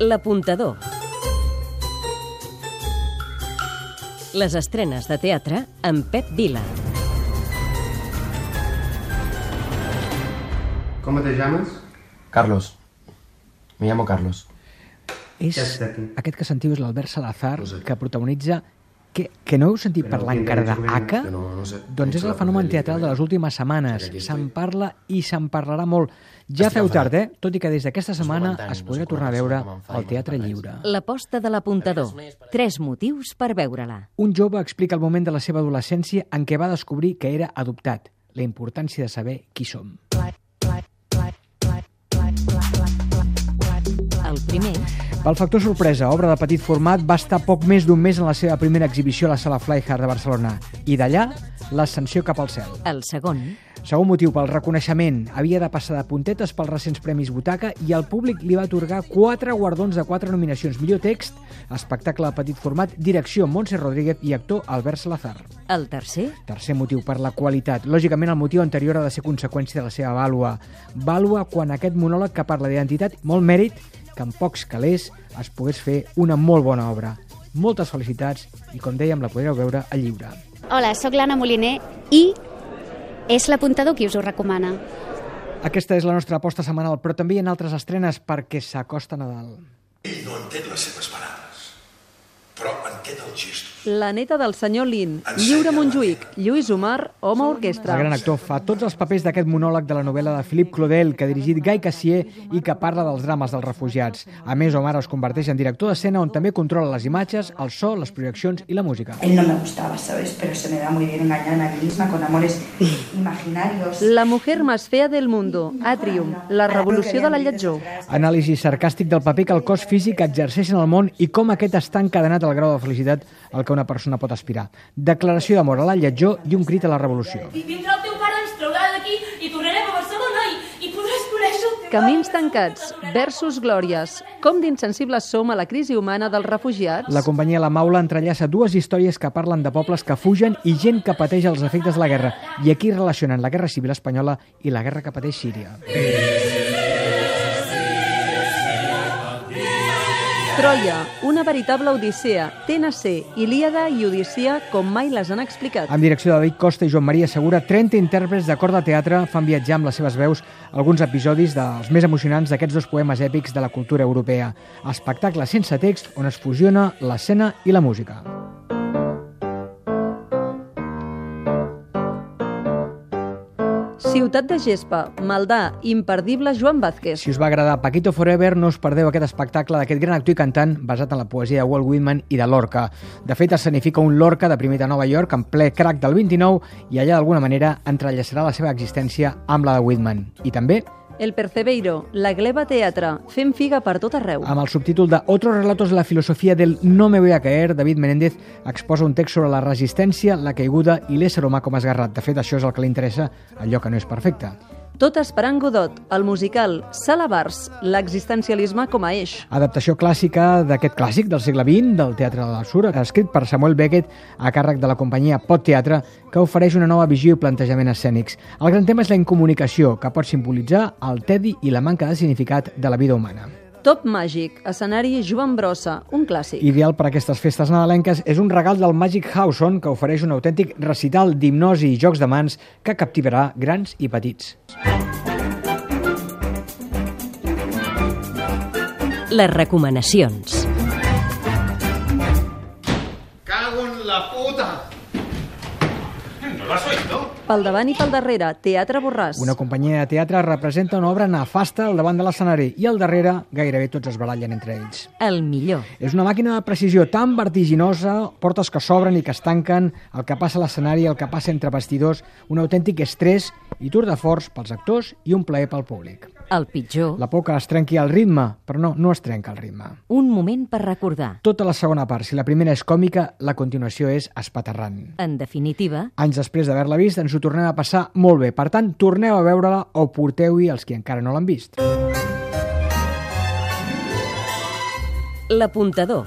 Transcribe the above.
L'apuntador. Les estrenes de teatre amb Pep Vila. ¿Cómo te llamas? Carlos. Me llamo Carlos. És, aquest que sentiu és l'Albert Salazar, que protagonitza... Que, que no heu sentit Però parlar encara d'Aca? No, no sé. Doncs és el fenomen teatral de les últimes setmanes. Se'n parla i se'n parlarà molt. Ja Estic feu tard, eh? Tot i que des d'aquesta setmana es podrà tornar a veure al Teatre Lliure. L'aposta de l'apuntador. Tres motius per veure-la. Un jove explica el moment de la seva adolescència en què va descobrir que era adoptat. La importància de saber qui som. Primer, Pel factor sorpresa, obra de petit format, va estar poc més d'un mes en la seva primera exhibició a la Sala Flyhard de Barcelona. I d'allà, l'ascensió cap al cel. el segon, Segon motiu, pel reconeixement. Havia de passar de puntetes pels recents Premis Butaca i el públic li va atorgar quatre guardons de quatre nominacions. Millor text, espectacle de petit format, direcció Montse Rodríguez i actor Albert Salazar. el tercer, Tercer motiu, per la qualitat. Lògicament, el motiu anterior ha de ser conseqüència de la seva vàlua. Vàlua quan aquest monòleg que parla d'identitat, molt mèrit, que en pocs calés es pogués fer una molt bona obra. Moltes felicitats i, com dèiem, la podreu veure a lliure. Hola, sóc l'Anna Moliner i és l'apuntador qui us ho recomana. Aquesta és la nostra aposta setmanal, però també hi ha altres estrenes perquè s'acosta Nadal. Ell no entén les seves paraules, però entén els gestos. La neta del senyor Lin, Lliure Montjuïc, Lluís Omar, home orquestra. El gran actor fa tots els papers d'aquest monòleg de la novel·la de Philippe Claudel, que ha dirigit Guy Cassier i que parla dels drames dels refugiats. A més, Omar es converteix en director d'escena on també controla les imatges, el so, les projeccions i la música. Él no me gustaba, ¿sabes? Pero se me da muy bien engañarme a mí misma con amores imaginarios. La mujer más fea del mundo, Atrium, la revolució de la lletjor. Anàlisi sarcàstic del paper que el cos físic exerceix en el món i com aquest està encadenat al grau de felicitat al que una persona pot aspirar. Declaració d'amor a la lletjor i un crit a la revolució. I vindrà el teu pare, ens traurà d'aquí i tornarem a Barcelona i, i podràs conèixer el teu Camins tancats versus glòries. Com d'insensibles som a la crisi humana dels refugiats? La companyia La Maula entrellaça dues històries que parlen de pobles que fugen i gent que pateix els efectes de la guerra. I aquí relacionen la Guerra Civil Espanyola i la guerra que pateix Síria. Troia, una veritable odissea. TNC, Ilíada i Odissea com mai les han explicat. Amb direcció de David Costa i Joan Maria Segura, 30 intèrprets de cor de teatre fan viatjar amb les seves veus alguns episodis dels més emocionants d'aquests dos poemes èpics de la cultura europea. Espectacle sense text on es fusiona l'escena i la música. Ciutat de Gespa, Maldà, imperdible Joan Vázquez. Si us va agradar Paquito Forever, no us perdeu aquest espectacle d'aquest gran actor i cantant basat en la poesia de Walt Whitman i de Lorca. De fet, escenifica un Lorca de primer de Nova York en ple crack del 29 i allà d'alguna manera entrellaçarà la seva existència amb la de Whitman. I també El Percebeiro, la Gleba Teatre, fent figa per tot arreu. amb el subtítol de Otros relatos de la filosofia del no me voy a caer, David Menéndez exposa un text sobre la resistència, la caiguda i l'ésser humà com esgarrat. De fet, això és el que li interessa, allò que no és perfecte. Tot esperant Godot, el musical Sala Bars, l'existencialisme com a eix. Adaptació clàssica d'aquest clàssic del segle XX, del Teatre de l'Absurd, escrit per Samuel Beckett a càrrec de la companyia Pot Teatre, que ofereix una nova visió i plantejament escènics. El gran tema és la incomunicació, que pot simbolitzar el tedi i la manca de significat de la vida humana. Top Màgic, escenari Joan Brossa, un clàssic. Ideal per a aquestes festes nadalenques és un regal del Magic House On, que ofereix un autèntic recital d'hipnosi i jocs de mans que captivarà grans i petits. les recomanacions. ¿No lo has oído? Pel davant i pel darrere, Teatre Borràs. Una companyia de teatre representa una obra nefasta al davant de l'escenari i al darrere gairebé tots es barallen entre ells. El millor. És una màquina de precisió tan vertiginosa, portes que s'obren i que es tanquen, el que passa a l'escenari, el que passa entre vestidors, un autèntic estrès i tour de forç pels actors i un plaer pel públic. El pitjor. La por que es trenqui el ritme, però no, no es trenca el ritme. Un moment per recordar. Tota la segona part, si la primera és còmica, la continuació és espaterrant. En definitiva, Anys després d'haver-la vist, ens ho tornem a passar molt bé. Per tant, torneu a veure-la o porteu-hi els qui encara no l'han vist. l'apuntador.